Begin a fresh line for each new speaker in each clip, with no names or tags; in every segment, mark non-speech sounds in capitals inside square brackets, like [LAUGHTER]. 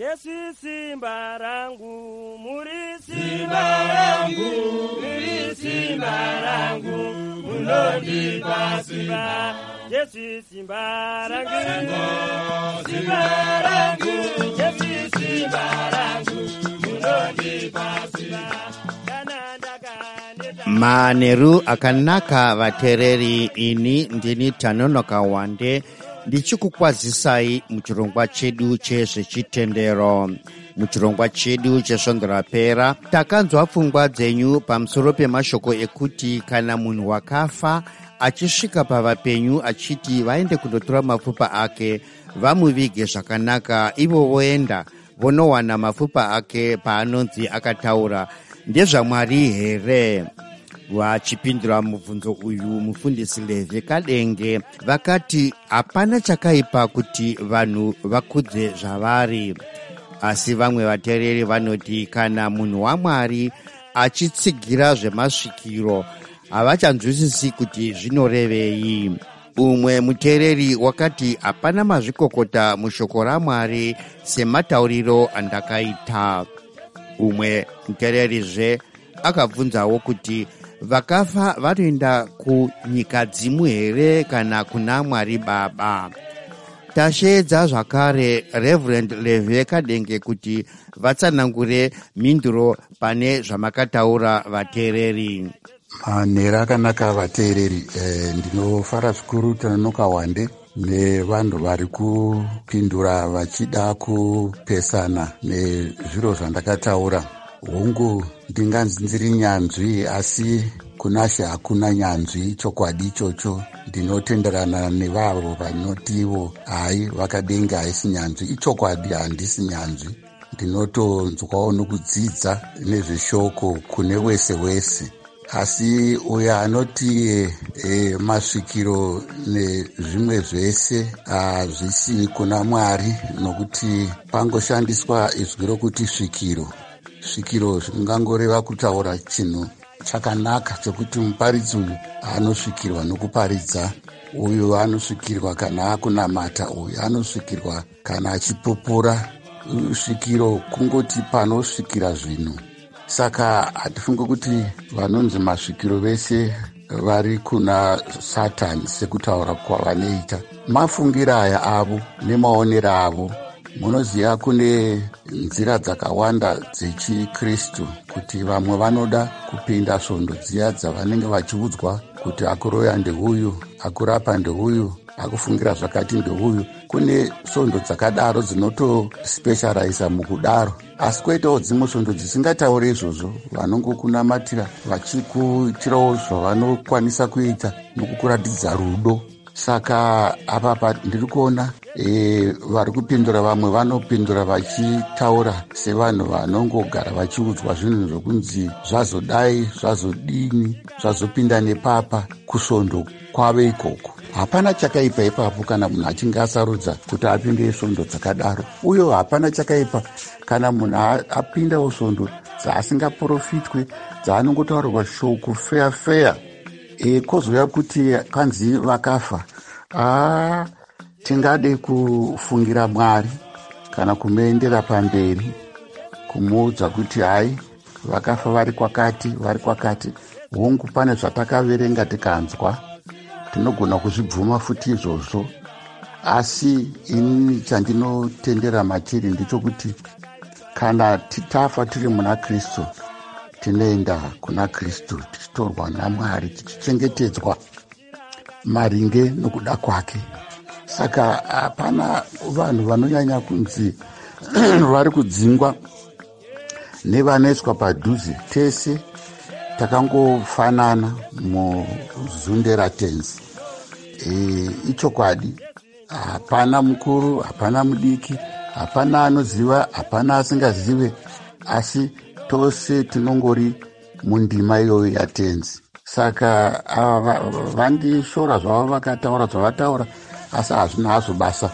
jesu simba rangu muri
simba rangu muri simba rangu munondipa simba.
jesu simba rangu
simba rangu jesu simba rangu munondipa simba.
Manheru akanaka vateereri ini ndini tanonoka wande ndichikukwazisai muchirongwa chedu chezvechitendero muchirongwa chedu chesvondo rapera takanzwa pfungwa dzenyu pamusoro pemashoko ekuti kana munhu wakafa achisvika pavapenyu achiti vaende kundotora mapfupa ake vamuvige zvakanaka ivo voenda vonowana mapfupa ake paanonzi akataura. Ndezvamwari here vachipindura mubvunzo uyu mufundisi levhe kadenge vakati hapana chakaipa kuti vanhu vakudze zvavari. Asi vamwe vateereri vanoti kana munhu wamwari achitsigira zvemasvikiro havachanzwisisi kuti zvinorevei. Umwe muteereri wakati hapana mazvikokota mushoko ramwari sematauriro andakaita. Umwe muteererizve akabvunzawo kuti vakafa vanoenda kunyika dzimu here kana kuna mwari baba? Tasheedza zvakare reverend leve kadenge kuti vatsanangure mhinduro pane zvamakataura vateereri.
Manhero akanaka vateereri eh, ndinofara zvikuru tanonoka wande nevanhu vari kupindura vachida kupesana nezviro zvandakataura hongu ndinganzi ndiri nyanzvi asi kuna she hakuna nyanzvi chokwadi ichocho. Ndinotenderana nevavo vanotiwo hai vakadenga haisi nyanzvi ichokwadi handisi nyanzvi. Ndinotonzwawo nokudzidza nezveshoko kune wese wese. Asi uyo anoti e, masvikiro nezvimwe zvese hazvisi kuna mwari nokuti pangoshandiswa izwi rokuti svikiro svikiro zvingangoreva kutaura chinhu chakanaka chokuti muparidzi uyu anosvikirwa nokuparidza. Uyu anosvikirwa kana akunamata uyu anosvikirwa kana achipupura. Svikiro kungoti panosvikira zvinhu. Saka hatifunge kuti vanonzi masvikiro vese vari kuna satani sekutaura kwavanoita. Mafungiro aya avo nemaonero avo munoziva kune nzira dzakawanda dzechikristu kuti vamwe vanoda kupinda svondo dziya dzavanenge vachiudzwa kuti akuroya ndeuyu akurapa ndeuyu akufungira zvakati ndeuyu. Kune svondo dzakadaro dzinotospecializa mukudaro. Asi kwoitawo dzimwe svondo dzisingatauri izvozvo vanongokunamatira vachikuitirawo zvavanokwanisa kuita nokukuratidza rudo. Saka apapa ndiri kuona e, vari kupindura vamwe vanopindura vachitaura sevanhu vanongogara vachiudzwa zvinhu zvokunzi zvazodai zvazodini zvazopinda nepapa kusvondo kwave ikoko. Hapana chakaipa ipapo kana munhu achinge asarudza kuti apinde svondo dzakadaro. Uye hapana chakaipa kana munhu apindawo svondo dzaasingaprofitwe dzaanongotaurirwa shoko feya feya e, kwozouya kuti kanzi vakafa. Aa tingade kufungira mwari kana kumuendera pamberi kumuudza kuti hai vakafa vari kwakati vari kwakati. Hongu pane zvatakaverenga tikanzwa tinogona kuzvibvuma futi izvozvo. Asi ini chandinotendera matiri ndechokuti kana titafa tiri muna kristu tinoenda kuna kristu tichitorwa namwari tichichengetedzwa maringe nokuda kwake saka hapana vanhu vanonyanya kunzi [CLEARS THROAT] vari kudzingwa nevanoiswa padhuze. Tese takangofanana muzunde ratenzi e, ichokwadi hapana mukuru hapana mudiki hapana anoziva hapana asingazive asi tose tinongori mundima iyoyo yatenzi saka ava vandishora zvavo vakataura zvavataura asi hazvina hazvo basa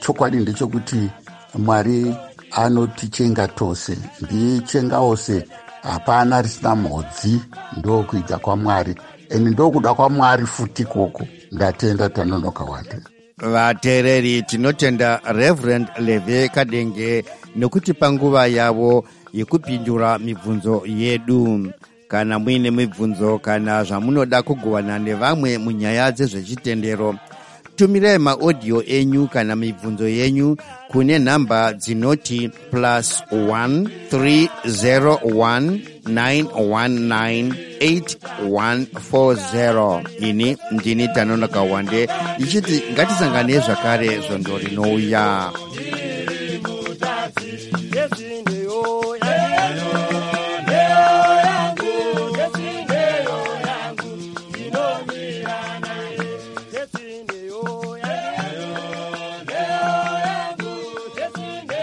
chokwadi ndechekuti mwari anotichenga tose. Ndichengawo se hapana risina mhodzi ndokuita kwamwari. Ende ndokuda kwamwari futi ikoko. Ndatenda tanonoka wande
vateereri tinotenda reverend leve kadenge nekuti panguva yavo yekupindura mibvunzo yedu. Kana muine mibvunzo kana zvamunoda kugovana nevamwe munyaya dzezvechitendero tumirai maodhiyo enyu kana mibvunzo yenyu kune namba dzinoti plus 1 301 919 8140 ini ndini tanonoka wande. Ndichiti ngatisanganei zvakare zvondo rinouya